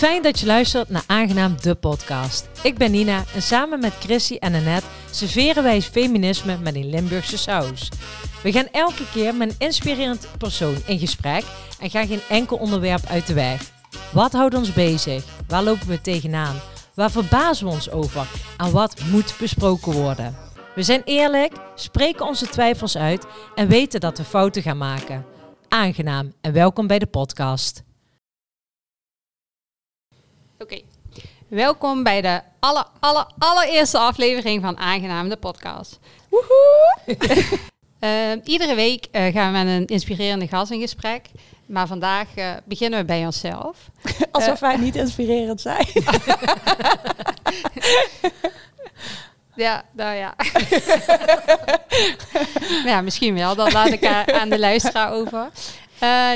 Fijn dat je luistert naar Aangenaam de podcast. Ik ben Nina en samen met Chrissy en Annette serveren wij feminisme met een Limburgse saus. We gaan elke keer met een inspirerend persoon in gesprek en gaan geen enkel onderwerp uit de weg. Wat houdt ons bezig? Waar lopen we tegenaan? Waar verbazen we ons over? En wat moet besproken worden? We zijn eerlijk, spreken onze twijfels uit en weten dat we fouten gaan maken. Aangenaam en welkom bij de podcast. Oké, welkom bij de aller, aller, allereerste aflevering van Aangenaam, de podcast. Woehoe! uh, iedere week uh, gaan we met een inspirerende gast in gesprek. Maar vandaag uh, beginnen we bij onszelf. Alsof wij niet inspirerend zijn. ja, nou ja. ja, misschien wel. Dat laat ik aan de luisteraar over.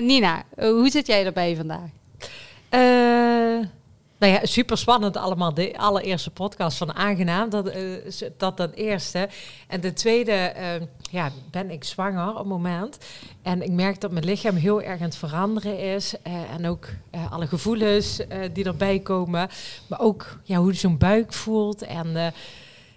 Nina, hoe zit jij erbij vandaag? Nou ja, super spannend allemaal. De allereerste podcast van Aangenaam, dat, uh, dat dan eerste. En de tweede, uh, ja, ben ik zwanger op het moment. En ik merk dat mijn lichaam heel erg aan het veranderen is. Uh, en ook alle gevoelens die erbij komen. Maar ook ja, hoe zo'n buik voelt. En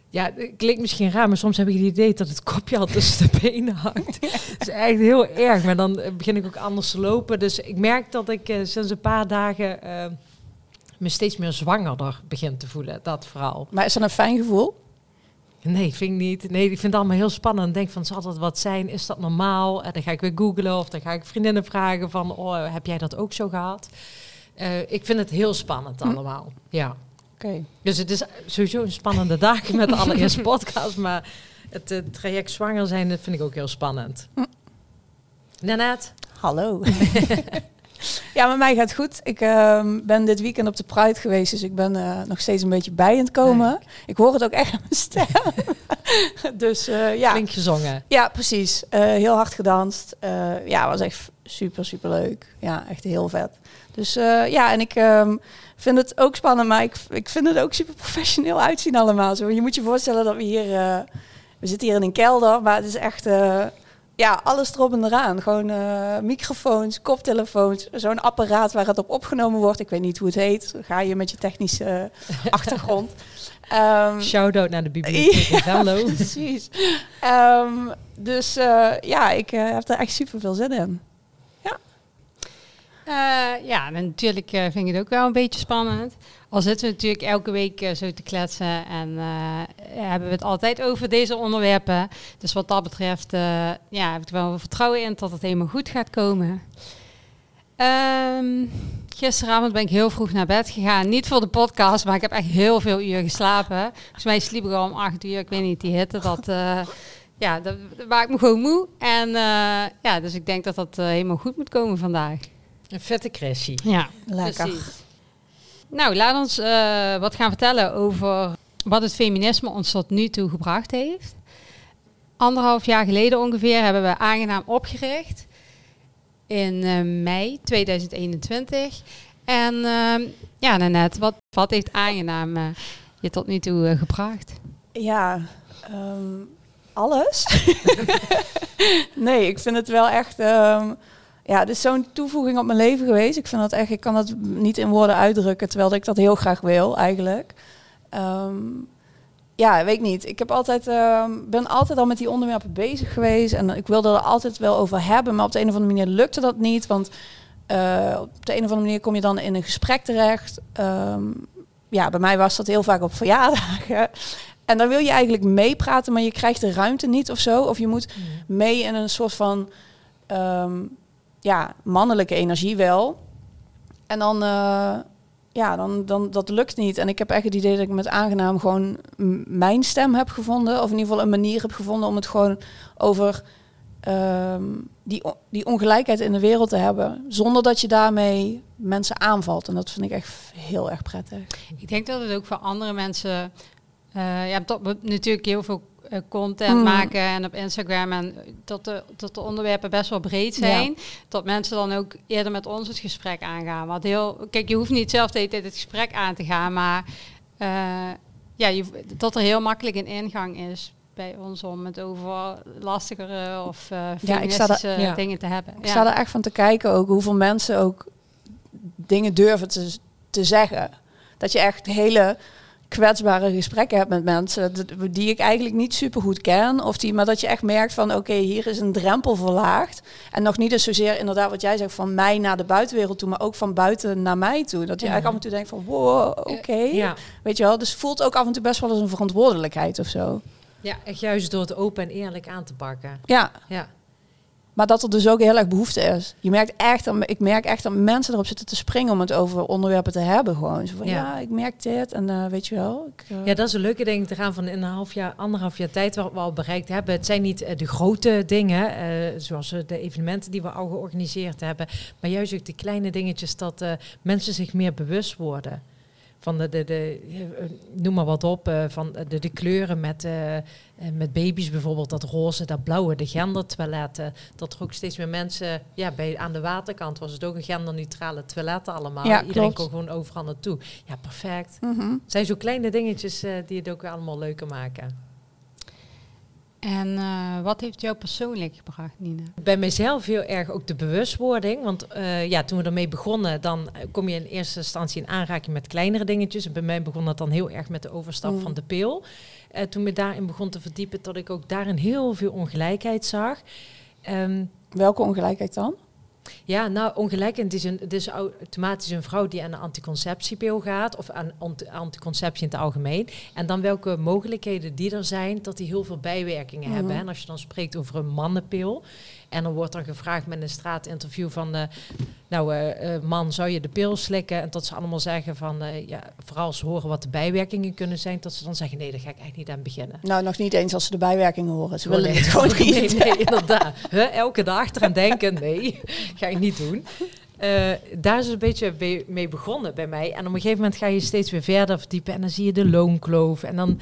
ja, het klinkt misschien raar, maar soms heb ik het idee dat het kopje al tussen de benen hangt. Dat is echt heel erg. Maar dan begin ik ook anders te lopen. Dus ik merk dat ik sinds een paar dagen me steeds meer zwangerder begint te voelen. Dat vooral. Maar is dat een fijn gevoel? Nee, vind ik niet. Nee, ik vind het allemaal heel spannend. Denk van, zal dat wat zijn? Is dat normaal? En dan ga ik weer googlen of dan ga ik vriendinnen vragen van, oh, heb jij dat ook zo gehad? Uh, ik vind het heel spannend hm. allemaal. Ja. Oké. Dus het is sowieso een spannende dag met de allereerste podcast, maar het traject zwanger zijn, dat vind ik ook heel spannend. Hm. Nanette? Hallo. Ja, met mij gaat het goed. Ik uh, ben dit weekend op de Pride geweest, dus ik ben uh, nog steeds een beetje bij aan het komen. Ik hoor het ook echt aan mijn stem. dus uh, ja. Flink gezongen. Ja, precies. Uh, heel hard gedanst. ja, was echt super, super leuk. Ja, echt heel vet. Dus ja, en ik um, vind het ook spannend, maar ik, ik vind het ook super professioneel uitzien allemaal. Zo, je moet je voorstellen dat we hier... we zitten hier in een kelder, maar het is echt ja, alles erop en eraan. Gewoon uh, microfoons, koptelefoons, zo'n apparaat waar het op opgenomen wordt. Ik weet niet hoe het heet. Ga je met je technische achtergrond. Um, Shout-out naar de bibliotheek Hallo. Precies. Um, dus uh, ja, ik uh, heb er echt super veel zin in. Ja. ja, natuurlijk vind ik het ook wel een beetje spannend. Al zitten we natuurlijk elke week uh, zo te kletsen en uh, hebben we het altijd over deze onderwerpen. Dus wat dat betreft uh, ja, heb ik er wel vertrouwen in dat het helemaal goed gaat komen. Um, gisteravond ben ik heel vroeg naar bed gegaan. Niet voor de podcast, maar ik heb echt heel veel uur geslapen. Volgens mij sliep ik al om acht uur. Ik weet niet, die hitte, dat, ja, dat, dat maakt me gewoon moe. En ja, dus ik denk dat dat helemaal goed moet komen vandaag. Een vette cressie. Ja, lekker. Precies. Nou, laat ons uh, wat gaan vertellen over wat het feminisme ons tot nu toe gebracht heeft. Anderhalf jaar geleden ongeveer hebben we aangenaam opgericht. In uh, mei 2021. En uh, ja, Nanette, wat, wat heeft aangenaam uh, je tot nu toe gebracht? Ja, um, alles. nee, ik vind het wel echt... Um, ja, het is zo'n toevoeging op mijn leven geweest. Ik vind dat echt, ik kan dat niet in woorden uitdrukken, terwijl ik dat heel graag wil eigenlijk. Um, ja, weet ik niet. Ik heb altijd, uh, ben altijd al met die onderwerpen bezig geweest en ik wilde er altijd wel over hebben, maar op de een of andere manier lukte dat niet, want uh, op de een of andere manier kom je dan in een gesprek terecht. Um, ja, bij mij was dat heel vaak op verjaardagen. En dan wil je eigenlijk meepraten, maar je krijgt de ruimte niet of zo. Of je moet mm. mee in een soort van um, ja, mannelijke energie wel. En dan, uh, ja, dan, dan, dat lukt niet. En ik heb echt het idee dat ik met aangenaam gewoon mijn stem heb gevonden. Of in ieder geval een manier heb gevonden om het gewoon over um, die, die ongelijkheid in de wereld te hebben. Zonder dat je daarmee mensen aanvalt. En dat vind ik echt heel erg prettig. Ik denk dat het ook voor andere mensen... Uh, ja, natuurlijk heel veel eh, content mm. maken en op Instagram en dat de, dat de onderwerpen best wel breed zijn, dat mensen dan ook eerder met ons het gesprek aangaan. Want heel, kijk, je hoeft niet zelf de hele tijd het gesprek aan te gaan, maar uh, ja, je, dat er heel makkelijk een ingang is bij ons om het over lastigere of uh, ja, ik sta er, dingen te hebben. Ik sta er echt van te kijken ook hoeveel mensen ook dingen durven te, te zeggen. Dat je echt hele kwetsbare gesprekken hebt met mensen die ik eigenlijk niet super goed ken. Of die, maar dat je echt merkt van oké, hier is een drempel verlaagd. En nog niet eens zozeer inderdaad wat jij zegt van mij naar de buitenwereld toe, maar ook van buiten naar mij toe. Dat je Ja. eigenlijk af en toe denkt van wow, oké. Ja. Weet je wel, dus voelt ook af en toe best wel als een verantwoordelijkheid of zo. ja, echt juist door het open en eerlijk aan te pakken. Ja, Ja, maar dat er dus ook heel erg behoefte is. Je merkt echt, dat- ik merk echt dat mensen erop zitten te springen om het over onderwerpen te hebben. Gewoon zo van Ja. ja, ik merk dit en eh, weet je wel. Ik, eh, Ja, dat is een leuke ding te gaan van in een half jaar, anderhalf jaar tijd wat we al bereikt hebben. Het zijn niet eh, de grote dingen, zoals de evenementen die we al georganiseerd hebben, maar juist ook de kleine dingetjes dat mensen zich meer bewust worden. Van de, de, de eh, noem maar wat op, eh, van de, de kleuren met, eh, met baby's bijvoorbeeld, dat roze, dat blauwe, de gendertoiletten. Dat er ook steeds meer mensen, ja, bij, aan de waterkant was het ook een genderneutrale toiletten allemaal. Ja, Iedereen klopt. kon gewoon overal naartoe. Ja, perfect. mhm. Het zijn zo kleine dingetjes die het ook allemaal leuker maken. En eh, wat heeft jou persoonlijk gebracht, Nina? Bij mezelf heel erg ook de bewustwording. Want eh, ja, toen we ermee begonnen, dan eh, kom je in eerste instantie in aanraking met kleinere dingetjes. En bij mij begon dat dan heel erg met de overstap Mm. van de pil. Eh, toen me daarin begon te verdiepen, dat ik ook daarin heel veel ongelijkheid zag. Ehm, Welke ongelijkheid dan? Ja, nou, ongelijkheid is, een, het is automatisch een vrouw die aan een anticonceptiepil gaat, of aan anti- anticonceptie in het algemeen. En dan welke mogelijkheden die er zijn, dat die heel veel bijwerkingen Mhm. hebben. En als je dan spreekt over een mannenpil, en dan wordt dan gevraagd met een straatinterview van, eh, nou eh, eh, man, zou je de pil slikken? En dat ze allemaal zeggen van, eh, ja, vooral als ze horen wat de bijwerkingen kunnen zijn, dat ze dan zeggen, nee, daar ga ik eigenlijk niet aan beginnen. Nou, nog niet eens als ze de bijwerkingen horen. Ze willen nee. het gewoon Nee, niet. nee, inderdaad. Huh, elke dag eraan denken, nee, ga ik niet doen. Daar is het een beetje be- mee begonnen bij mij. En op een gegeven moment ga je steeds weer verder verdiepen. En dan zie je de loonkloof en dan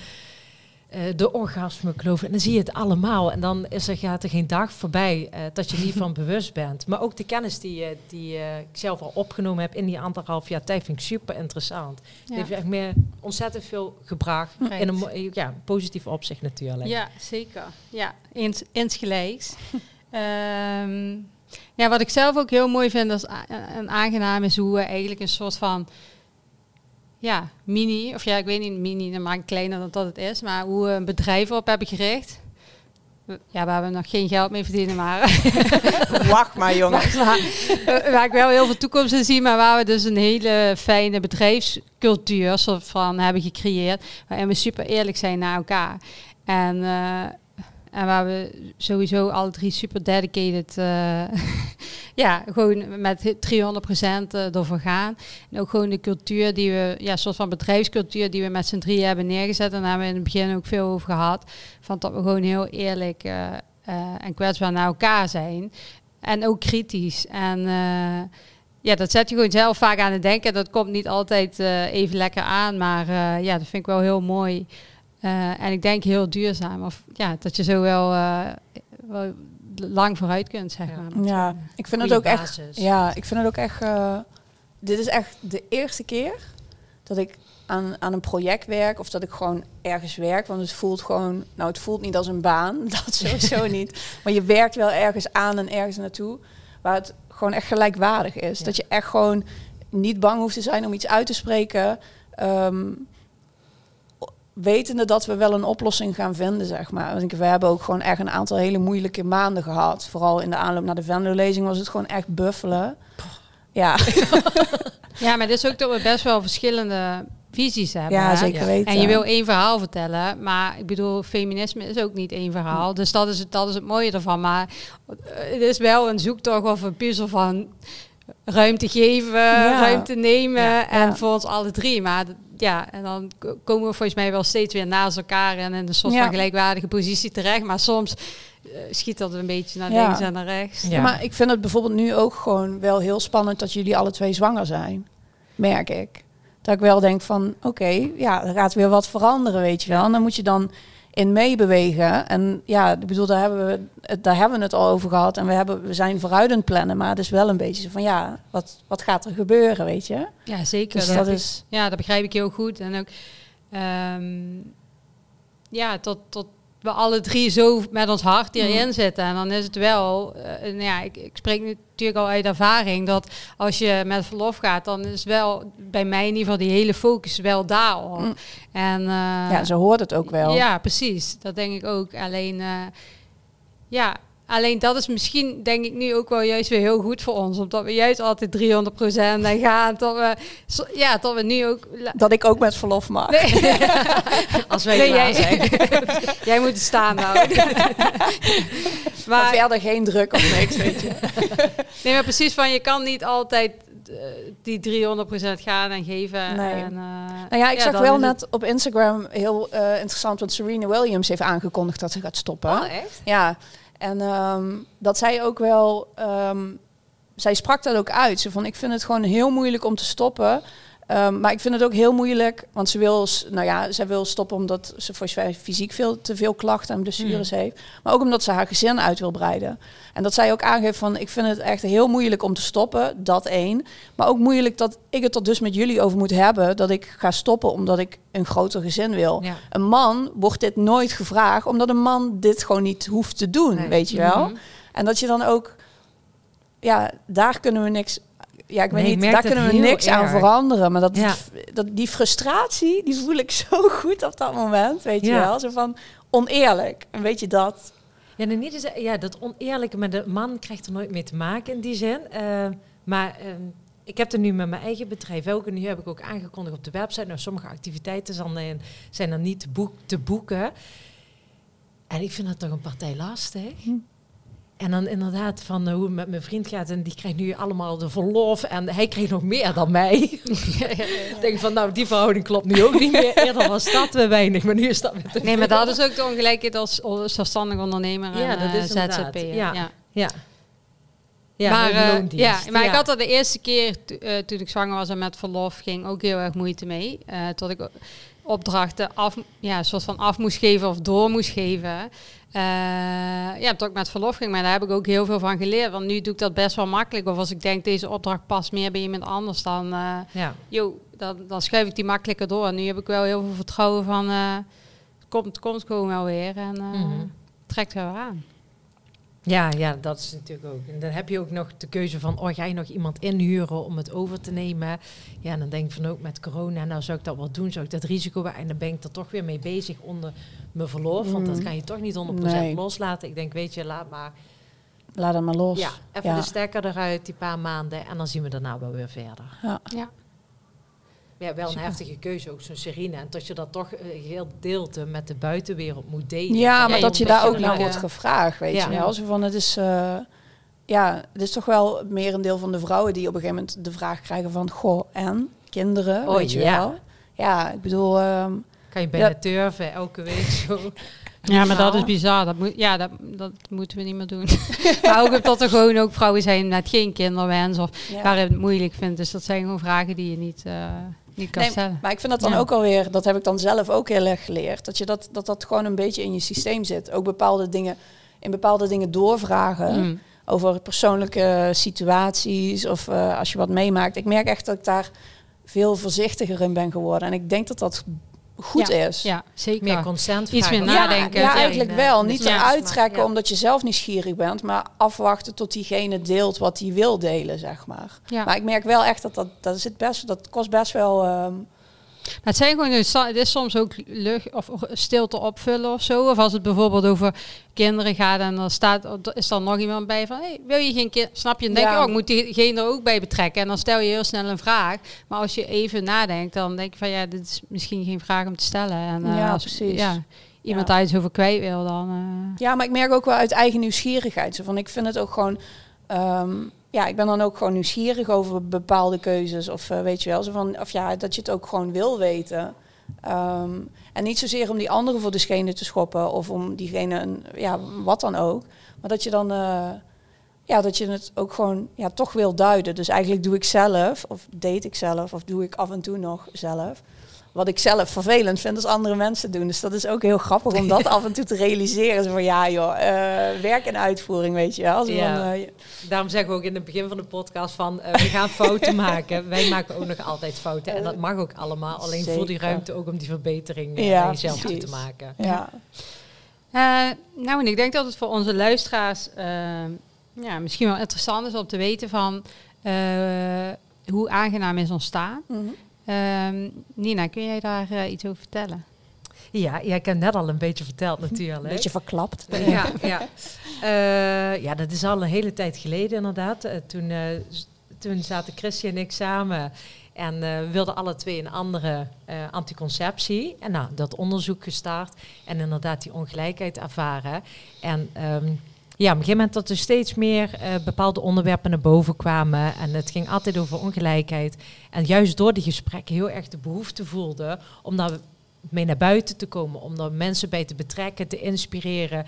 de orgasmekloof. En dan zie je het allemaal. En dan is er, gaat er geen dag voorbij eh, dat je niet van bewust bent. Maar ook de kennis die, eh, die eh, ik zelf al opgenomen heb in die anderhalf jaar tijd vind ik super interessant. Het Ja. heeft echt meer ontzettend veel gebracht. Right. In een ja, positief opzicht natuurlijk. Ja, zeker. Ja, eens, insgelijks. Ehm, ja, wat ik zelf ook heel mooi vind als a- en aangenaam is hoe we eigenlijk een soort van ja, mini, of ja, ik weet niet, mini, dan maak ik kleiner dan dat het is, maar hoe we een bedrijf op hebben gericht. Ja, waar we nog geen geld mee verdienen, maar Wacht maar, jongens. waar, waar ik wel heel veel toekomst in zie, maar waar we dus een hele fijne bedrijfscultuur soort van hebben gecreëerd, waarin we super eerlijk zijn naar elkaar. En, eh, en waar we sowieso alle drie super dedicated, eh, ja, gewoon met 300% eh, ervoor gaan. En ook gewoon de cultuur die we, ja, soort van bedrijfscultuur die we met z'n drieën hebben neergezet. En daar hebben we in het begin ook veel over gehad. Van dat we gewoon heel eerlijk eh, en kwetsbaar naar elkaar zijn. En ook kritisch. En ja, dat zet je gewoon zelf vaak aan het denken. Dat komt niet altijd even lekker aan. Maar ja, dat vind ik wel heel mooi. Eh, en ik denk heel duurzaam. Of ja, dat je zo wel, eh, wel lang vooruit kunt, zeg Ja. maar. Ja, ik vind het ook echt. Ja, ik vind het ook echt. eh, dit is echt de eerste keer dat ik aan, aan een project werk of dat ik gewoon ergens werk. Want het voelt gewoon. Nou, het voelt niet als een baan. Dat sowieso niet. Maar je werkt wel ergens aan en ergens naartoe. Waar het gewoon echt gelijkwaardig is. Ja. Dat je echt gewoon niet bang hoeft te zijn om iets uit te spreken. Ehm, wetende dat we wel een oplossing gaan vinden, zeg maar. Want we hebben ook gewoon echt een aantal hele moeilijke maanden gehad. Vooral in de aanloop naar de vendorlezing was het gewoon echt buffelen. Ja, Ja, maar het is ook dat we best wel verschillende visies hebben. ja hè? zeker weten. En je wil één verhaal vertellen, maar ik bedoel, feminisme is ook niet één verhaal. Dus dat is het, dat is het mooie ervan. Maar eh, het is wel een zoektocht of een puzzel van ruimte geven, ruimte nemen. Ja. En Ja. voor ons alle drie. Maar ja, en dan komen we volgens mij wel steeds weer naast elkaar en in een soort Ja. van gelijkwaardige positie terecht. Maar soms eh, schiet dat een beetje naar Ja. links en naar rechts. Ja. Ja, maar ik vind het bijvoorbeeld nu ook gewoon wel heel spannend dat jullie alle twee zwanger zijn. Merk ik. Dat ik wel denk van, oké, ja, er gaat weer wat veranderen, weet je wel. En dan moet je dan in meebewegen. En ja, ik bedoel, daar hebben, we, het- daar hebben we het al over gehad. En we, hebben, we zijn vooruit aan het plannen. Maar het is wel een beetje zo van, ja, wat, wat gaat er gebeuren, weet je? Ja, zeker. Dus dat dat heb ik- is... Ja, dat begrijp ik heel goed. En ook, ehm, ja, tot, tot we alle drie zo met ons hart hierin zitten. En dan is het wel, eh, nou ja, ik, ik spreek natuurlijk al uit ervaring, dat als je met verlof gaat, dan is wel bij mij in ieder geval die hele focus wel daar al. Mm. En, eh, ja, zo hoort het ook wel. Ja, precies. Dat denk ik ook. Alleen, eh, ja, Alleen dat is misschien, denk ik, nu ook wel juist weer heel goed voor ons. Omdat we juist altijd 300% en gaan. Tot we, ja, tot we nu ook... Dat ik ook met verlof mag. Nee. Als wij nee, jij, zijn. jij moet staan nou. maar, maar, verder geen druk of niks, weet je. Nee, maar precies van, je kan niet altijd uh, die 300% gaan en geven. Nee. En, uh, nou ja, ik ja, zag wel net op Instagram heel uh, interessant... want Serena Williams heeft aangekondigd dat ze gaat stoppen. Oh, echt? Ja, en um, dat zij ook wel, um, zij sprak dat ook uit. Ze van, ik vind het gewoon heel moeilijk om te stoppen. Um, maar ik vind het ook heel moeilijk, want ze wil, nou ja, zij wil stoppen omdat ze voor fysiek veel te veel klachten en blessures mm. heeft. Maar ook omdat ze haar gezin uit wil breiden. En dat zij ook aangeeft van, ik vind het echt heel moeilijk om te stoppen, dat één. Maar ook moeilijk dat ik het er dus met jullie over moet hebben, dat ik ga stoppen omdat ik een groter gezin wil. Ja. Een man wordt dit nooit gevraagd, omdat een man dit gewoon niet hoeft te doen, nee. weet je wel. Mm -hmm. En dat je dan ook, ja, daar kunnen we niks ja, ik weet nee, niet, daar kunnen we niks erg. aan veranderen. Maar dat, ja. dat, die frustratie, die voel ik zo goed op dat moment, weet je wel. Zo van oneerlijk, en weet je dat? Ja, niet ja, dat oneerlijke, maar de man krijgt er nooit mee te maken in die zin. Uh, maar uh, ik heb er nu met mijn eigen bedrijf ook, en nu heb ik ook aangekondigd op de website. Nou, sommige activiteiten zijn, zijn dan niet te, boek, te boeken. En ik vind dat toch een partij lastig. Hm. En dan inderdaad van uh, hoe het met mijn vriend gaat. En die krijgt nu allemaal de verlof. En hij kreeg nog meer dan mij. Ik denk van, nou, die verhouding klopt nu ook niet meer. Eerder was dat weer weinig, maar nu is dat weer Nee, maar dat is ook de ongelijkheid als zelfstandig ondernemer ja, en dat is uh, ZZP'er. Ja, ja. ja. Ja, maar, uh, ja, maar ja. ik had er de eerste keer uh, toen ik zwanger was en met verlof ging ook heel erg moeite mee. Uh, tot ik opdrachten af, ja, soort van af moest geven of door moest geven. Uh, ja, dat ik met verlof ging, maar daar heb ik ook heel veel van geleerd. Want nu doe ik dat best wel makkelijk. Of als ik denk, deze opdracht past meer bij iemand anders, dan, uh, ja. Yo, dan, dan schuif ik die makkelijker door. En nu heb ik wel heel veel vertrouwen van, uh, het komt, komt gewoon wel weer en mm -hmm. trekt wel aan. Ja, ja, dat is natuurlijk ook. En dan heb je ook nog de keuze van, oh, ga je nog iemand inhuren om het over te nemen? Ja, en dan denk ik van ook met corona, nou zou ik dat wel doen, zou ik dat risico En dan ben ik er toch weer mee bezig onder mijn verlof, want dat kan je toch niet 100% nee. loslaten. Ik denk, weet je, laat maar... Laat hem maar los. Ja, even ja. de stekker eruit, die paar maanden, en dan zien we daarna wel weer verder. Ja. ja. Ja, wel een heftige keuze, ook zo'n Serena. En dat je dat toch uh, heel deelte met de buitenwereld moet delen. Ja, maar ja, dat je daar ook naar wordt gevraagd, weet ja. je wel. Zo van, het is... Uh, ja, het is toch wel meer een deel van de vrouwen die op een gegeven moment de vraag krijgen van... Goh, en? Kinderen, oh, weet je ja. wel? Ja, ik bedoel... Um, kan je bijna turven elke week zo... Ja, maar dat is bizar. Dat moet, ja, dat, dat moeten we niet meer doen. maar ook dat er gewoon ook vrouwen zijn met geen kinderwens of ja. waar het moeilijk vindt. Dus dat zijn gewoon vragen die je niet, uh, kan nee. Maar ik vind dat dan ja. ook alweer, dat heb ik dan zelf ook heel erg geleerd. Dat, je dat, dat dat gewoon een beetje in je systeem zit. Ook bepaalde dingen, in bepaalde dingen doorvragen. Mm. Over persoonlijke situaties of uh, als je wat meemaakt. Ik merk echt dat ik daar veel voorzichtiger in ben geworden. En ik denk dat dat goed ja, is. Ja, zeker. Meer consent Iets meer nadenken. Ja, ja eigenlijk wel. Niet eruit trekken ja. omdat je zelf nieuwsgierig bent, maar afwachten tot diegene deelt wat hij wil delen, zeg maar. Maar ik merk wel echt dat dat, dat, zit best, dat kost best wel... Um, maar het zijn gewoon, het is soms ook lucht of stilte opvullen of zo. Of als het bijvoorbeeld over kinderen gaat en er staat, is dan nog iemand bij van, hey, wil je geen kind? Snap je? Dan denk je, oh, ik moet diegene er ook bij betrekken. En dan stel je heel snel een vraag. Maar als je even nadenkt, dan denk je van, ja, dit is misschien geen vraag om te stellen. En, uh, ja, als, precies. Ja, iemand daar iets over kwijt wil, dan... Uh... Ja, maar ik merk ook wel uit eigen nieuwsgierigheid. Zo van, ik vind het ook gewoon... Um, ja, ik ben dan ook gewoon nieuwsgierig over bepaalde keuzes. Of uh, weet je wel, zo van, of ja, dat je het ook gewoon wil weten. Um, en niet zozeer om die anderen voor de schenen te schoppen of om diegene, een, ja, wat dan ook. Maar dat je dan, uh, ja, dat je het ook gewoon, ja, toch wil duiden. Dus eigenlijk doe ik zelf, of date ik zelf, of doe ik af en toe nog zelf wat ik zelf vervelend vind als andere mensen doen. Dus dat is ook heel grappig om dat af en toe te realiseren. Zo van ja joh, uh, werk en uitvoering weet je wel. Ja. Van, uh, Daarom zeggen we ook in het begin van de podcast van uh, we gaan fouten maken. Wij maken ook nog altijd fouten en dat mag ook allemaal. Alleen Zeker. voel die ruimte ook om die verbetering ja, jezelf toe te maken. Ja. Uh, nou, en ik denk dat het voor onze luisteraars uh, ja, misschien wel interessant is om te weten van uh, hoe aangenaam is ontstaan. Mm -hmm. Nina, kun jij daar iets over vertellen? Ja, jij ik heb net al een beetje verteld natuurlijk. Een beetje verklapt. Ja, ja. ja, dat is al een hele tijd geleden inderdaad. toen, toen zaten Christy en ik samen en uh, wilden alle twee een andere uh, anticonceptie. En nou, dat onderzoek gestart. En inderdaad die ongelijkheid ervaren. En um, ja, op een gegeven moment dat er steeds meer uh, bepaalde onderwerpen naar boven kwamen. En het ging altijd over ongelijkheid. En juist door die gesprekken heel erg de behoefte voelden om daar mee naar buiten te komen. Om daar mensen bij te betrekken, te inspireren.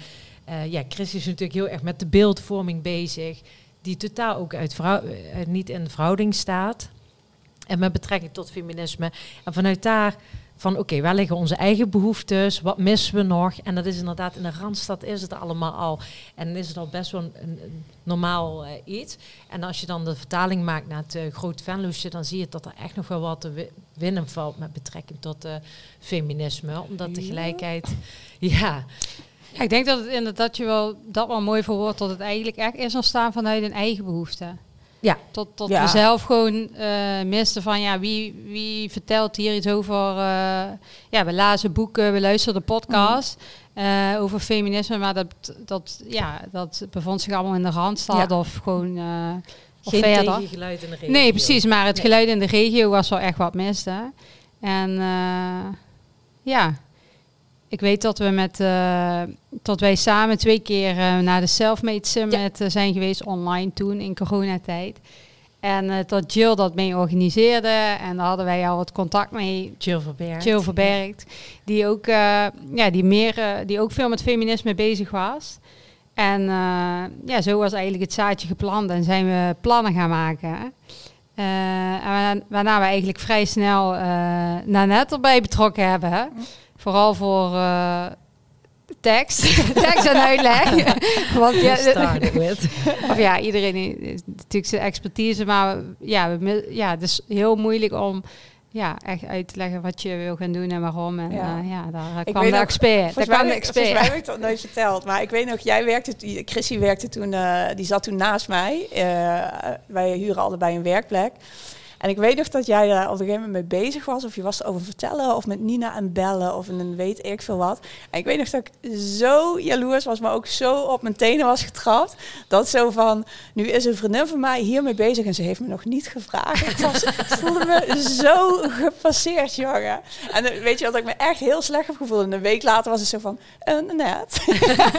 ja, Chris is natuurlijk heel erg met de beeldvorming bezig. Die totaal ook uit vrouw, niet in verhouding staat. En met betrekking tot feminisme. En vanuit daar van oké, okay, waar liggen onze eigen behoeftes? Wat missen we nog? En dat is inderdaad, in de Randstad is het allemaal al. En is het al best wel een, een normaal uh, iets. En als je dan de vertaling maakt naar het uh, groot Venloesje, dan zie je dat er echt nog wel wat te winnen valt met betrekking tot uh, feminisme. Omdat de gelijkheid, ja. ja. Ik denk dat het inderdaad je wel dat wel mooi verwoordt dat het eigenlijk echt is ontstaan vanuit een eigen behoefte. Ja. Tot, tot we zelf gewoon uh, misten van ja, wie, wie vertelt hier iets over. Uh, ja, we lazen boeken, we luisterden podcasts uh, over feminisme, maar dat, dat, ja, dat bevond zich allemaal in de randstad ja. of gewoon. Of Geen verder. tegengeluid in de regio. Nee, precies, maar het nee. geluid in de regio was wel echt wat miste. En ja, ik weet dat we met uh, dat wij samen twee keer uh, naar de Selfmade Summit ja. uh, zijn geweest online toen in coronatijd. En dat Jill dat mee organiseerde. En daar hadden wij al wat contact mee. Jill Verbergt. Jill Verbergt. Die ook, ja, die, meer, die ook veel met feminisme bezig was. En ja, zo was eigenlijk het zaadje geplant. En zijn we plannen gaan maken. en waarna we eigenlijk vrij snel Nanette erbij betrokken hebben. Vooral voor uh, tekst, tekst en uitleg. Want ja, of ja, iedereen heeft natuurlijk zijn expertise, maar ja, we, ja, het is heel moeilijk om ja, echt uit te leggen wat je wil gaan doen en waarom. En ja, uh, ja daar ik kwam de expert. Daar kwam de expert. Volgens mij heb ik dat nooit verteld. Maar ik weet nog, jij werkte, Chrissy werkte toen, uh, die zat toen naast mij. Uh, wij huren allebei een werkplek. En ik weet nog dat jij daar op een gegeven moment mee bezig was. Of je was erover vertellen. Of met Nina en bellen. Of een weet ik veel wat. En ik weet nog dat ik zo jaloers was. Maar ook zo op mijn tenen was getrapt. Dat zo van. Nu is een vriendin van mij hiermee bezig. En ze heeft me nog niet gevraagd. Ik was, voelde me zo gepasseerd, jongen. En weet je wat ik me echt heel slecht heb gevoeld. En een week later was het zo van. Uh, net.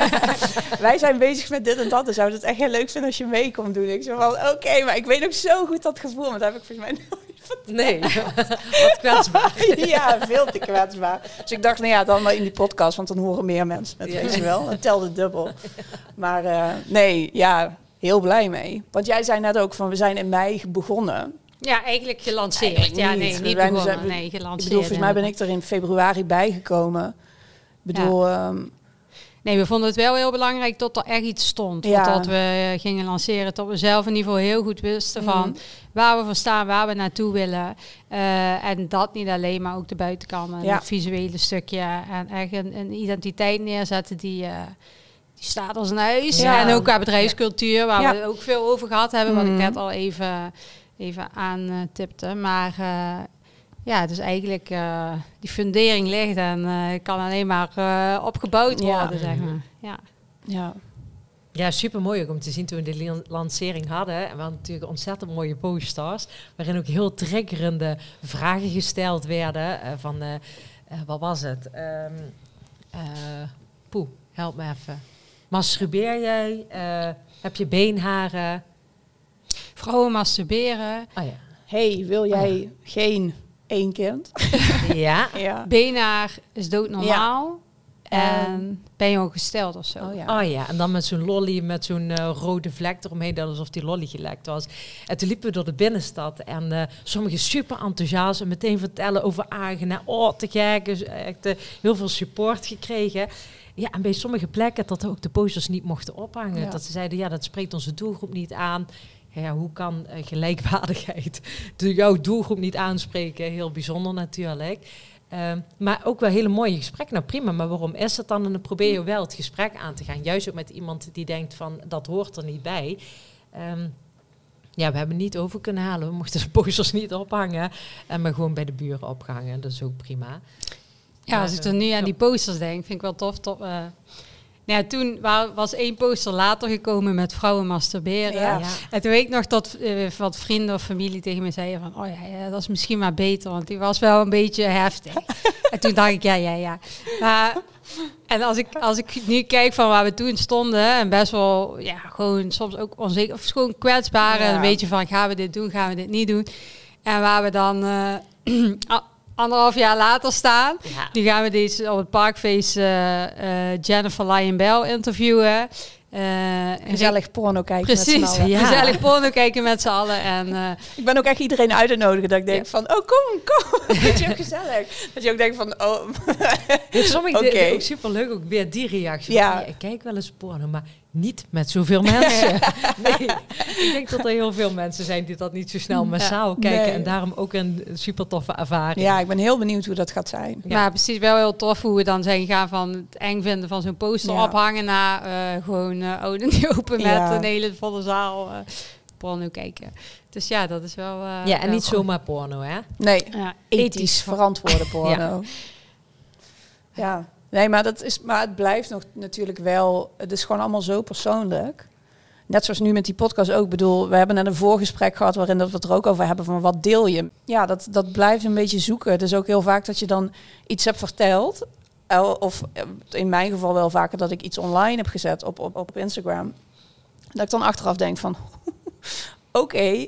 Wij zijn bezig met dit en dat. Dus zou het echt heel leuk vinden als je mee komt doen. Ik zo van. Oké, maar ik weet ook zo goed dat gevoel. Want dat heb ik volgens mij Nee, wat kwetsbaar. ja, veel te kwetsbaar. Dus ik dacht, nou ja, dan maar in die podcast, want dan horen meer mensen het, weet je wel. Het telde dubbel. Maar uh, nee, ja, heel blij mee. Want jij zei net ook van, we zijn in mei begonnen. Ja, eigenlijk gelanceerd. Eigenlijk ja, nee, niet begonnen. Zijn, nee, gelanceerd. Ik bedoel, volgens mij ben ik er in februari bijgekomen. Ik bedoel... Ja. Um, Nee, we vonden het wel heel belangrijk dat er echt iets stond. Ja. Dat we gingen lanceren, dat we zelf in ieder geval heel goed wisten van mm. Waar we voor staan, waar we naartoe willen. Uh, en dat niet alleen, maar ook de buitenkant, ja. het visuele stukje. En echt een, een identiteit neerzetten die, uh, die staat als een huis. Ja. En ook qua bedrijfscultuur, waar we ook veel over gehad hebben, mm. wat ik mm. net al even, even aantipte. Maar uh, ja, dus eigenlijk die fundering ligt en kan alleen maar opgebouwd worden, zeg maar. Ja. Ja. Ja, super mooi ook om te zien toen we de lancering hadden. En we hadden natuurlijk ontzettend mooie posters, waarin ook heel triggerende vragen gesteld werden. van, wat was het? Um, poeh, help me even. Masturbeer jij? heb je beenharen? Vrouwen masturberen. Oh ja. Hey, wil jij oh geen één kind. Ja. ja. Benaar is doodnormaal. En ben je ongesteld of zo? Oh ja. oh ja, en dan met zo'n lolly met zo'n uh, rode vlek eromheen, dat alsof die lolly gelekt was. En toen liepen we door de binnenstad en uh, sommigen super enthousiast en meteen vertellen over Agena. Oh, te gek, dus echt uh, heel veel support gekregen. Ja, en bij sommige plekken dat ook de posters niet mochten ophangen. Ja. Dat ze zeiden, ja, dat spreekt onze doelgroep niet aan ja, hoe kan uh, gelijkwaardigheid de, jouw doelgroep niet aanspreken? Heel bijzonder natuurlijk. Ehm, maar ook wel hele mooie gesprekken. Nou prima, maar waarom is het dan? En dan probeer je wel het gesprek aan te gaan. Juist ook met iemand die denkt van dat hoort er niet bij. Ehm, ja, we hebben niet over kunnen halen. We mochten de posters niet ophangen. En maar gewoon bij de buren opgehangen. Dat is ook prima. Ja, als ik er nu aan die posters denk, vind ik wel tof. tof uh, nou ja, toen was één poster later gekomen met vrouwen masturberen. Ja. En toen weet ik nog dat uh, wat vrienden of familie tegen me zeiden van... oh ja, ja, dat is misschien maar beter, want die was wel een beetje heftig. en toen dacht ik, ja, ja, ja. Maar, en als ik, als ik nu kijk van waar we toen stonden... en best wel, ja, gewoon soms ook onzeker... of gewoon kwetsbaar en een beetje van... gaan we dit doen, gaan we dit niet doen? En waar we dan... Uh, anderhalf jaar later staan. Ja. Nu gaan we deze op het parkfeest uh, uh, Jennifer Lyon Bell interviewen. Uh, gezellig porno kijken Precies, met z'n allen. Ja. Gezellig porno kijken met z'n allen. En, ik ben ook echt iedereen uit te nodigen dat ik denk ja. van, oh kom, kom. Dat je ook gezellig. Dat je ook denkt van, oh. Sommige okay. ook super leuk, ook weer die reactie. Ja. ik kijk wel eens porno, maar niet met zoveel mensen. nee, ik denk dat er heel veel mensen zijn die dat niet zo snel massaal kijken. En daarom ook een super toffe ervaring. Ja, ik ben heel benieuwd hoe dat gaat zijn. Ja, maar precies wel heel tof hoe we dan zijn gaan van het eng vinden van zo'n poster ophangen naar uh, gewoon uh, oude niet open met een hele volle zaal uh, porno kijken. Dus ja, dat is wel. ja, en wel niet zomaar porno, hè? Nee, ethisch, ethisch verantwoorde porno. ja. Nee, maar, dat is, maar het blijft nog natuurlijk wel. Het is gewoon allemaal zo persoonlijk. Net zoals nu met die podcast ook. Bedoel, we hebben net een voorgesprek gehad waarin dat we het er ook over hebben van wat deel je. Ja, dat, dat blijft een beetje zoeken. Het is ook heel vaak dat je dan iets hebt verteld. Of in mijn geval wel vaker dat ik iets online heb gezet op, op, op Instagram. Dat ik dan achteraf denk van, oké,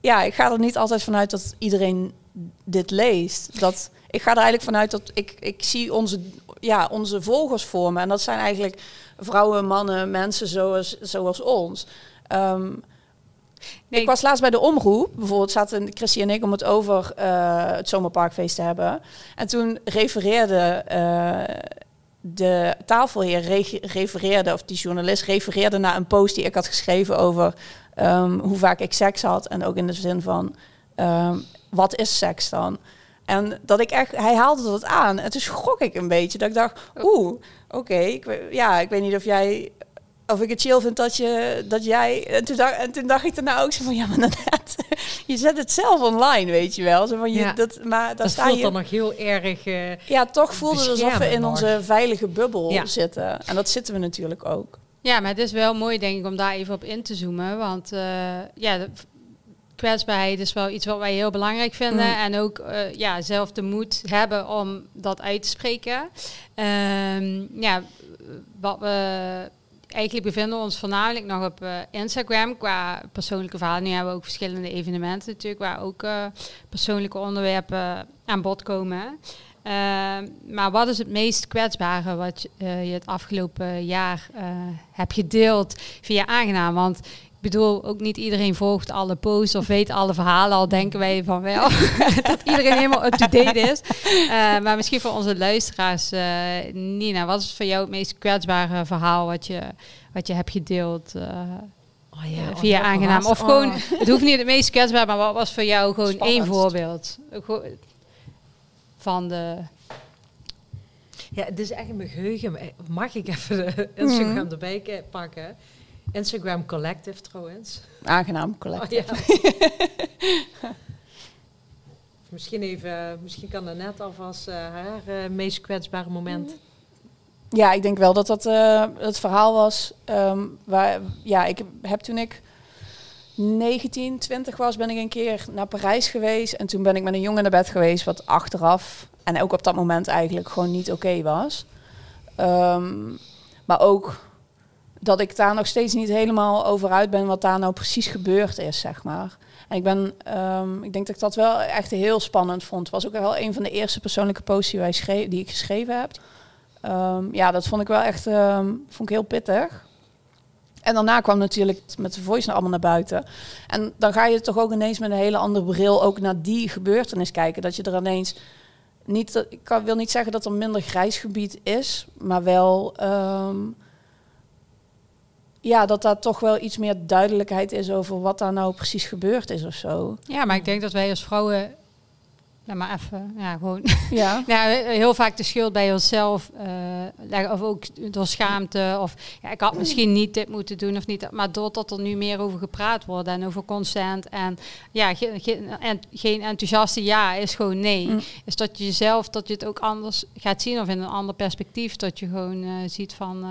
ja, ik ga er niet altijd vanuit dat iedereen dit leest. Dat, ik ga er eigenlijk vanuit dat ik, ik zie onze ja, onze volgers vormen. En dat zijn eigenlijk vrouwen, mannen, mensen zoals, zoals ons. Um, nee. Ik was laatst bij de omroep. Bijvoorbeeld zaten Christy en ik om het over uh, het zomerparkfeest te hebben. En toen refereerde uh, de tafelheer refereerde, of die journalist refereerde naar een post die ik had geschreven over um, hoe vaak ik seks had. En ook in de zin van um, wat is seks dan? En dat ik echt, hij haalde dat aan. En toen schrok ik een beetje. Dat ik dacht, oeh, oké. ik, ja, ik weet niet of jij, of ik het chill vind dat je, dat jij. En toen dacht, en toen dacht ik daarna ook zo van, ja, maar net, je zet het zelf online, weet je wel. Zo van je, ja, dat, maar daar dat sta voelt je. dan nog heel erg. Uh, ja, toch voelde het alsof we in onze veilige bubbel ja. zitten. En dat zitten we natuurlijk ook. Ja, maar het is wel mooi, denk ik, om daar even op in te zoomen. Want uh, ja, kwetsbaarheid is wel iets wat wij heel belangrijk vinden. Mm. En ook uh, ja, zelf de moed hebben om dat uit te spreken. Um, ja, wat we eigenlijk bevinden ons voornamelijk nog op uh, Instagram qua persoonlijke verhalen. Nu hebben we ook verschillende evenementen natuurlijk, waar ook uh, persoonlijke onderwerpen aan bod komen. Uh, maar wat is het meest kwetsbare wat je het afgelopen jaar hebt gedeeld via aangenaam? Want bedoel, ook niet iedereen volgt alle posts of weet alle verhalen. Al denken wij van wel dat iedereen helemaal up-to-date is. Uh, maar misschien voor onze luisteraars, uh, Nina, wat is voor jou het meest kwetsbare verhaal wat je, wat je hebt gedeeld? Uh, oh ja, via oh, aangenaam. Of gewoon, oh. het hoeft niet het meest kwetsbaar, maar wat was voor jou gewoon Spannend. één voorbeeld van de. Ja, het is echt een geheugen. Mag ik even de Instagram mm. erbij pakken? Instagram Collective trouwens. Aangenaam Collective. Oh, ja. misschien, even, misschien kan net alvast uh, haar uh, meest kwetsbare moment. Ja, ik denk wel dat dat uh, het verhaal was. Um, waar, ja, ik heb toen ik 19, 20 was, ben ik een keer naar Parijs geweest. En toen ben ik met een jongen naar bed geweest, wat achteraf en ook op dat moment eigenlijk gewoon niet oké okay was. Um, maar ook dat ik daar nog steeds niet helemaal over uit ben wat daar nou precies gebeurd is, zeg maar. En ik ben, um, ik denk dat ik dat wel echt heel spannend vond. Was ook wel een van de eerste persoonlijke posts die, die ik geschreven heb. Um, ja, dat vond ik wel echt, um, vond ik heel pittig. En daarna kwam natuurlijk met de voice allemaal naar buiten. En dan ga je toch ook ineens met een hele andere bril ook naar die gebeurtenis kijken. Dat je er ineens niet, ik wil niet zeggen dat er minder grijs gebied is, maar wel ja, dat daar toch wel iets meer duidelijkheid is over wat daar nou precies gebeurd is of zo. Ja, maar ik denk dat wij als vrouwen Ja, maar even, ja, gewoon. Ja. ja, heel vaak de schuld bij onszelf uh, leggen. Of ook door schaamte. Of ja, ik had misschien niet dit moeten doen of niet. Maar doordat er nu meer over gepraat wordt en over consent. En ja, en, geen enthousiaste ja is gewoon nee. Mm. Is dat je jezelf, dat je het ook anders gaat zien. Of in een ander perspectief. Dat je gewoon uh, ziet van... Uh,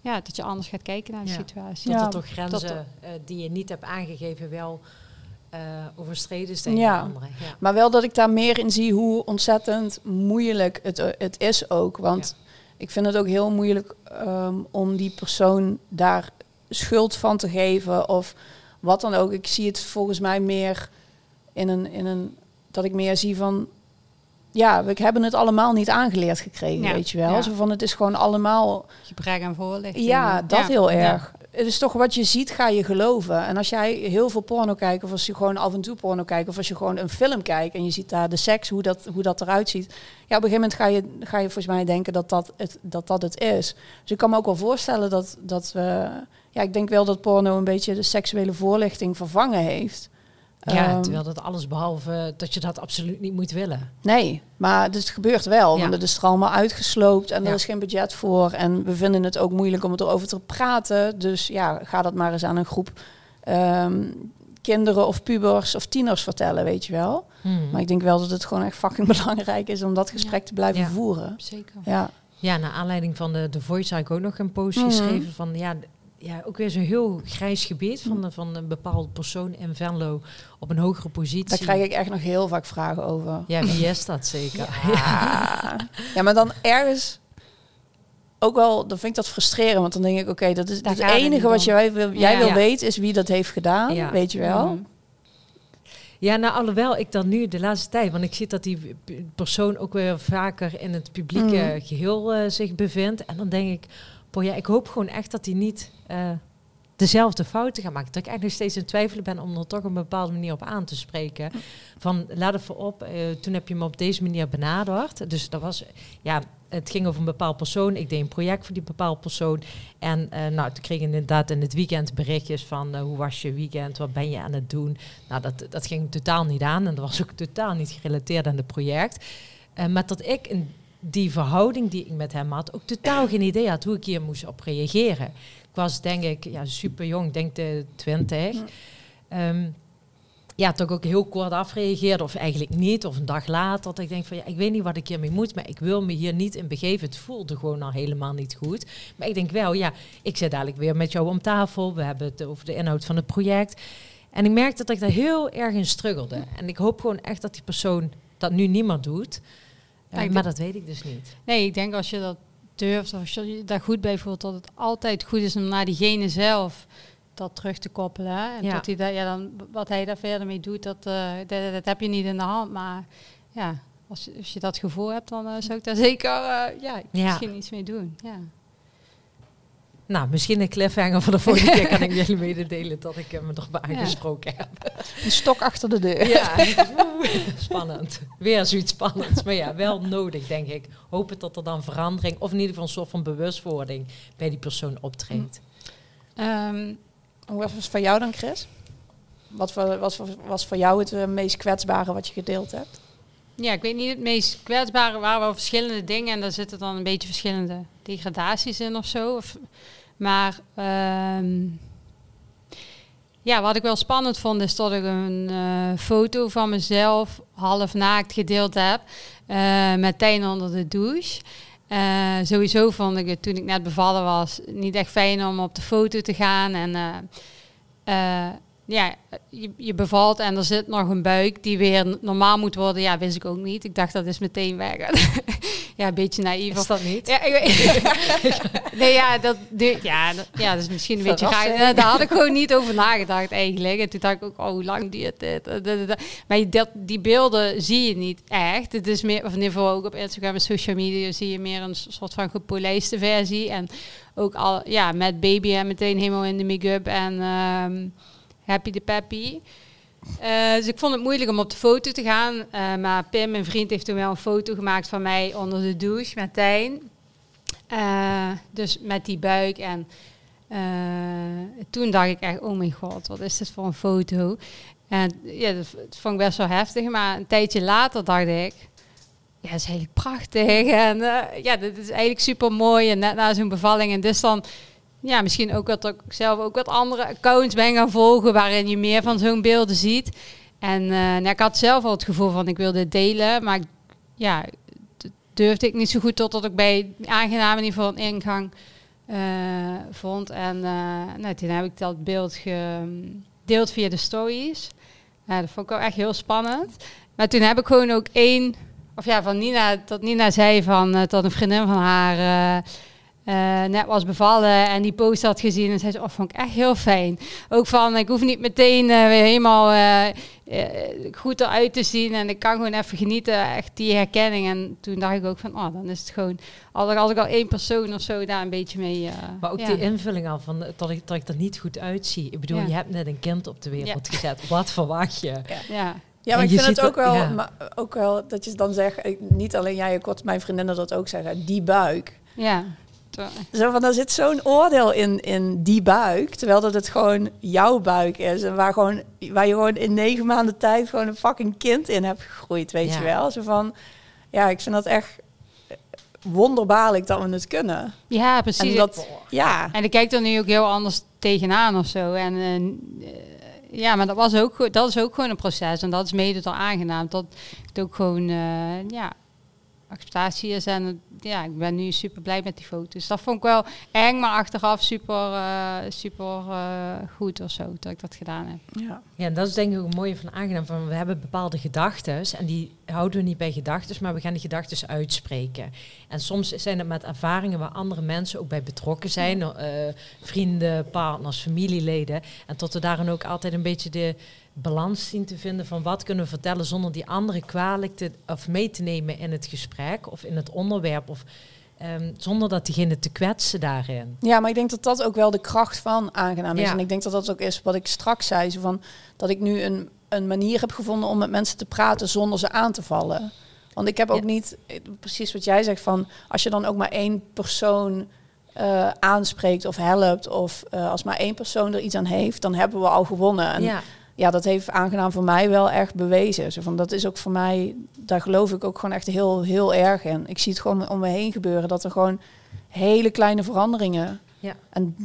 ja, dat je anders gaat kijken naar de ja. situatie. Dat er toch grenzen die je niet hebt aangegeven wel uh, overstreden is tegen ja. anderen. Ja. Maar wel dat ik daar meer in zie hoe ontzettend moeilijk het, het is ook. Want ja. ik vind het ook heel moeilijk um, om die persoon daar schuld van te geven of wat dan ook. Ik zie het volgens mij meer in een, in een dat ik meer zie van ja, we hebben het allemaal niet aangeleerd gekregen, Ja. weet je wel. Ja. Zo van het is gewoon allemaal Gebrek aan voorlichting. ja, dat Ja. heel erg. Het is toch wat je ziet, ga je geloven. En als jij heel veel porno kijkt, of als je gewoon af en toe porno kijkt, of als je gewoon een film kijkt en je ziet daar de seks, hoe dat, hoe dat eruit ziet. Ja, op een gegeven moment ga je, ga je volgens mij denken dat dat het, dat dat het is. Dus ik kan me ook wel voorstellen dat, dat we. Ja, ik denk wel dat porno een beetje de seksuele voorlichting vervangen heeft. Ja, Ehm, terwijl dat alles behalve dat je dat absoluut niet moet willen. Nee, maar dus het gebeurt wel. Ja. Want het is er allemaal uitgesloopt en Ja. er is geen budget voor. En we vinden het ook moeilijk om het erover te praten. Dus ja, ga dat maar eens aan een groep ehm, kinderen of pubers of tieners vertellen, weet je wel. Hmm. Maar ik denk wel dat het gewoon echt fucking belangrijk is om dat gesprek te blijven voeren. Zeker. Ja, Ja, naar aanleiding van de, de Voice had ik ook nog een post Mhm. geschreven van ja, ja, ook weer zo'n heel grijs gebied van, de, van een bepaalde persoon in Venlo op een hogere positie. daar krijg ik echt nog heel vaak vragen over. Ja, wie is dat zeker? Ja. ja, maar dan ergens ook wel, dan vind ik dat frustrerend. Want dan denk ik, oké, dat is Daar het enige wat jij wil, jij Ja. wil Ja. weten, is wie dat heeft gedaan. Ja. Weet je wel? Mhm. Ja, nou, alhoewel ik dan nu de laatste tijd, want ik zie dat die persoon ook weer vaker in het publieke Mm. geheel eh, zich bevindt. En dan denk ik, boy, ja, ik hoop gewoon echt dat hij niet eh, dezelfde fouten gaat maken. Dat ik eigenlijk nog steeds in twijfel ben om er toch een bepaalde manier op aan te spreken. Van, laat even op, eh, toen heb je me op deze manier benaderd. Dus dat was, ja, het ging over een bepaald persoon. Ik deed een project voor die bepaald persoon. En eh, nou, toen kreeg ik inderdaad in het weekend berichtjes van hoe was je weekend, wat ben je aan het doen. Nou, dat, dat ging totaal niet aan en dat was ook totaal niet gerelateerd aan het project. Eh, maar dat ik in die verhouding die ik met hem had, ook totaal geen idee had hoe ik hier moest op reageren. Ik was denk ik ja, super jong, denk de 20. Ja. Ehm, ja, toch ook heel kort afreageerde, of eigenlijk niet, of een dag later. Dat ik denk van ja, ik weet niet wat ik hiermee moet, maar ik wil me hier niet in begeven. Het voelde gewoon al helemaal niet goed. Maar ik denk wel, ja, ik zit dadelijk weer met jou om tafel. We hebben het over de inhoud van het project. En ik merkte dat ik daar heel erg in struggelde. En ik hoop gewoon echt dat die persoon dat nu niet meer doet. Ja, maar dat weet ik dus niet. Nee, ik denk als je dat durft, of als je daar goed bij voelt, dat het altijd goed is om naar diegene zelf dat terug te koppelen. hè. En Ja. dat hij daar, ja, dan, wat hij daar verder mee doet, dat, eh, dat, dat heb je niet in de hand. Maar ja, als, je- als je dat gevoel hebt, dan eh, zou ik daar zeker eh, ja, Ja. misschien iets mee doen. Ja. Nou, misschien een cliffhanger voor de volgende keer kan ik jullie mededelen dat ik hem er toch bij Ja. aangesproken heb. Een stok achter de deur. Ja, spannend. Weer zoiets spannends. Maar ja, wel nodig, denk ik. Hopen dat er dan verandering, of in ieder geval een soort van bewustwording bij die persoon optreedt. Ehm, Hoe was het voor jou dan, Chris? Wat voor, was, voor, was voor jou het eh, meest kwetsbare wat je gedeeld hebt? Ja, ik weet niet het meest kwetsbare waren wel verschillende dingen en daar zitten dan een beetje verschillende degradaties in of zo. Of, maar ehm, ja, wat ik wel spannend vond is dat ik een eh, foto van mezelf half naakt gedeeld heb eh, met onder de douche. Eh, sowieso vond ik het toen ik net bevallen was niet echt fijn om op de foto te gaan en ja, je, je bevalt en er zit nog een buik die weer normaal moet worden. Ja, wist ik ook niet. Ik dacht dat is meteen weg. ja, een beetje naïef. Is dat niet? Ja, ik weet- nee, ja, dat, de, ja, dat, ja, dat is misschien een beetje raar. Daar had ik gewoon niet over nagedacht eigenlijk. En toen dacht ik ook, oh, hoe lang duurt dit? Maar dat, die beelden zie je niet echt. Het is meer, of in ieder geval ook op Instagram en social media zie je meer een soort van gepolijste versie. En ook al, ja, met baby en meteen helemaal in de make-up en ehm, happy de peppy. Eh, dus ik vond het moeilijk om op de foto te gaan. Eh, maar Pim, mijn vriend, heeft toen wel een foto gemaakt van mij onder de douche met Tijn. Eh, dus met die buik. En toen dacht ik echt, oh mijn god, wat is dit voor een foto? En ja, dat, vond ik best wel heftig. Maar een tijdje later dacht ik, ja, is eigenlijk prachtig. En ja, dit is eigenlijk super mooi. En net na zo'n bevalling. En dus dan ja, misschien ook dat ik zelf ook wat andere accounts ben gaan volgen waarin je meer van zo'n beelden ziet. En uh, nou, ik had zelf al het gevoel van ik wilde delen, maar ja, durfde ik niet zo goed totdat ik bij ieder geval een ingang uh, vond. En uh, nou, toen heb ik dat beeld gedeeld via de stories. Dat vond ik wel echt heel spannend. Maar toen heb ik gewoon ook één, of ja, van Nina, dat Nina zei van dat een vriendin van haar uh, net was bevallen en die post had gezien en zei ze, oh, vond ik echt heel fijn. Ook van, ik hoef niet meteen uh, weer helemaal uh, goed eruit te zien en ik kan gewoon even genieten, echt die herkenning. En toen dacht ik ook van, oh, dan is het gewoon, als ik, als ik al één persoon of zo daar een beetje mee... maar ook die invulling al, van, dat, ik, dat ik er niet goed uitzie. Ik bedoel, je hebt net een kind op de wereld gezet. Wat verwacht je? ja. Ja, maar ik vind het ook wel, maar ook wel dat je dan zegt, niet alleen jij, ik hoort mijn vriendinnen dat ook zeggen, die buik. Ja. Zo van, er zit zo'n oordeel in, in die buik, terwijl dat het gewoon jouw buik is. En waar, gewoon, waar je gewoon in negen maanden tijd gewoon een fucking kind in hebt gegroeid, weet je wel. Zo van, ja, ik vind dat echt wonderbaarlijk dat we het kunnen. Ja, precies. En, dat, ja. en ik kijk er nu ook heel anders tegenaan of zo. En uh, ja, maar dat, was ook, dat is ook gewoon een proces. En dat is mede door aangenaam. Dat het ook gewoon, uh, ja, acceptatie is. En ja, ik ben nu super blij met die foto's. Dat vond ik wel eng, maar achteraf super, uh, super uh, goed of zo dat ik dat gedaan heb. Ja. ja, en dat is denk ik ook een mooie van aangenaam. Van we hebben bepaalde gedachten en die houden we niet bij gedachten, maar we gaan die gedachten uitspreken. En soms zijn het met ervaringen waar andere mensen ook bij betrokken zijn, uh, vrienden, partners, familieleden. En tot we daarin ook altijd een beetje de balans zien te vinden van wat kunnen we vertellen zonder die andere kwalijk te, of mee te nemen in het gesprek of in het onderwerp of um, zonder dat diegene te kwetsen daarin. Ja, maar ik denk dat dat ook wel de kracht van aangenaam is. En ik denk dat dat ook is wat ik straks zei, zo van dat ik nu een, een manier heb gevonden om met mensen te praten zonder ze aan te vallen. Want ik heb ook niet, precies wat jij zegt, van als je dan ook maar één persoon uh, aanspreekt of helpt, of uh, als maar één persoon er iets aan heeft, dan hebben we al gewonnen. En ja ja, dat heeft aangenaam voor mij wel echt bewezen. Zo van, dat is ook voor mij, daar geloof ik ook gewoon echt heel, heel erg in. Ik zie het gewoon om me heen gebeuren, dat er gewoon hele kleine veranderingen. Ja. En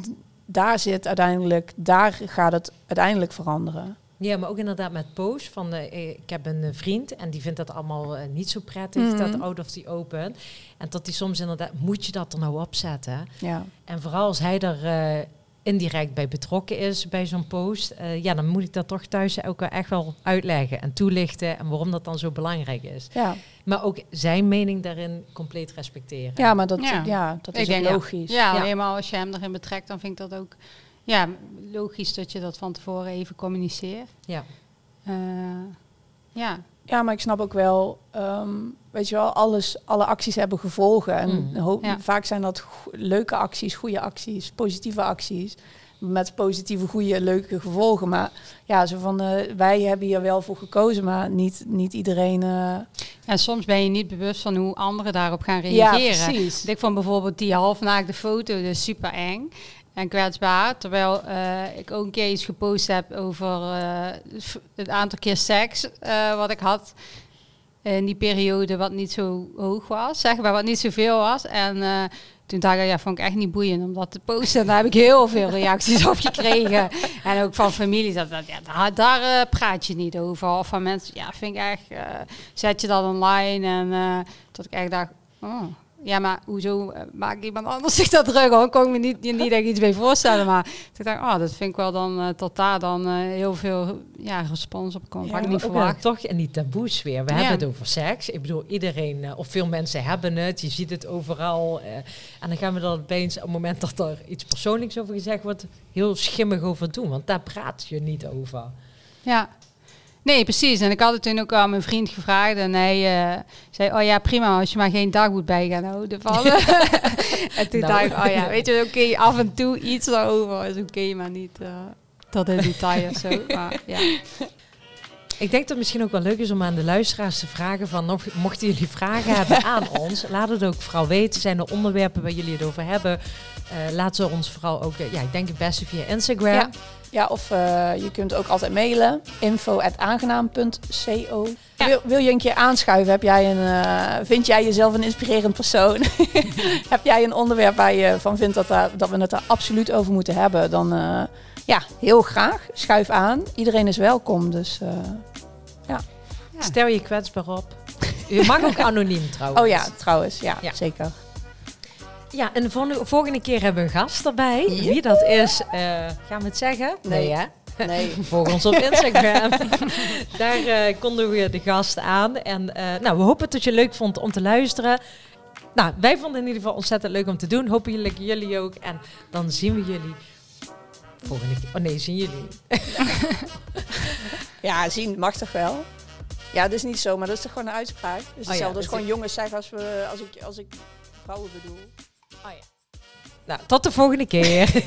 daar zit uiteindelijk, daar gaat het uiteindelijk veranderen. Ja, maar ook inderdaad met post. Van, uh, ik heb een vriend en die vindt dat allemaal uh, niet zo prettig, mm -hmm. dat out of the open. En dat die soms inderdaad, moet je dat er nou opzetten? Ja. En vooral als hij er uh, indirect bij betrokken is bij zo'n post, uh, ja, dan moet ik dat toch thuis ook echt wel uitleggen en toelichten en waarom dat dan zo belangrijk is. Ja. Maar ook zijn mening daarin compleet respecteren. Ja, maar dat, ja. ja dat is logisch. Ja, ja, helemaal als je hem erin betrekt, dan vind ik dat ook ja, logisch dat je dat van tevoren even communiceert. Ja. Uh, ja. Ja, maar ik snap ook wel, um, weet je wel, alles, alle acties hebben gevolgen. En mm. vaak zijn dat leuke acties, goede acties, positieve acties. Met positieve, goede, leuke gevolgen. Maar ja, zo van, uh, wij hebben hier wel voor gekozen, maar niet, niet iedereen... Uh... En soms ben je niet bewust van hoe anderen daarop gaan reageren. Ja, precies. Ik vond bijvoorbeeld die halfnaakte foto dus super eng en kwetsbaar. Terwijl uh, ik ook een keer iets gepost heb over uh, het aantal keer seks uh, wat ik had in die periode wat niet zo hoog was, zeg maar, wat niet zoveel was. En toen dacht ik, ja, vond ik echt niet boeiend om dat te posten. En daar heb ik heel veel reacties op gekregen. En ook van familie, dat, dat ja, daar, daar praat je niet over. Of van mensen, ja, vind ik echt, zet je dat online. En tot ik echt dacht, oh, ja, maar hoezo uh, maakt iemand anders zich dat druk? Hoor, kon ik me niet, niet echt iets bij voorstellen. Maar ik dacht, oh, dat vind ik wel dan uh, tot daar dan uh, heel veel ja, respons op komt. Ja, ik niet verwacht. toch in die taboes weer. We hebben het over seks. Ik bedoel, iedereen of veel mensen hebben het. Je ziet het overal. en dan gaan we er opeens op het moment dat er iets persoonlijks over gezegd wordt, heel schimmig over doen. Want daar praat je niet over. Ja, Nee, precies. En ik had het toen ook aan mijn vriend gevraagd. En hij uh, zei, oh ja, prima, als je maar geen dagboek bij gaan houden. Van. en toen nou. dacht ik, oh ja, weet je, oké, af en toe iets erover is oké, maar niet uh, tot in detail of zo. Maar, ja. Ik denk dat het misschien ook wel leuk is om aan de luisteraars te vragen van, nog, mochten jullie vragen hebben aan ons, laat het ook vooral weten. Zijn er onderwerpen waar jullie het over hebben? Uh, laat ze ons vooral ook, ja, ik denk het beste via Instagram. Ja. Ja, of uh, je kunt ook altijd mailen. info.aangenaam.co ja. wil, wil je een keer aanschuiven? Heb jij een, vind jij jezelf een inspirerend persoon? Heb jij een onderwerp waar je van vindt dat, daar, dat we het er absoluut over moeten hebben? Dan ja, heel graag. Schuif aan. Iedereen is welkom. Dus ja. ja. Stel je kwetsbaar op. Je mag ook anoniem trouwens. Oh ja, trouwens. Ja, ja. zeker. Ja, en de volgende keer hebben we een gast erbij. Wie dat is, uh, gaan we het zeggen? Nee, hè? Nee. Volg ons op Instagram. Daar uh, konden we de gast aan. En uh, nou, we hopen dat je het leuk vond om te luisteren. Nou, wij vonden in ieder geval ontzettend leuk om te doen. Hopen jullie, jullie ook. En dan zien we jullie volgende keer. Oh nee, zien jullie ja, zien mag toch wel? Ja, dat is niet zo, maar dat is toch gewoon een uitspraak. Dus hetzelfde oh ja, dus gewoon jongens zeggen als, we, als, ik, als ik vrouwen bedoel. Oh ja. Nou, tot de volgende keer.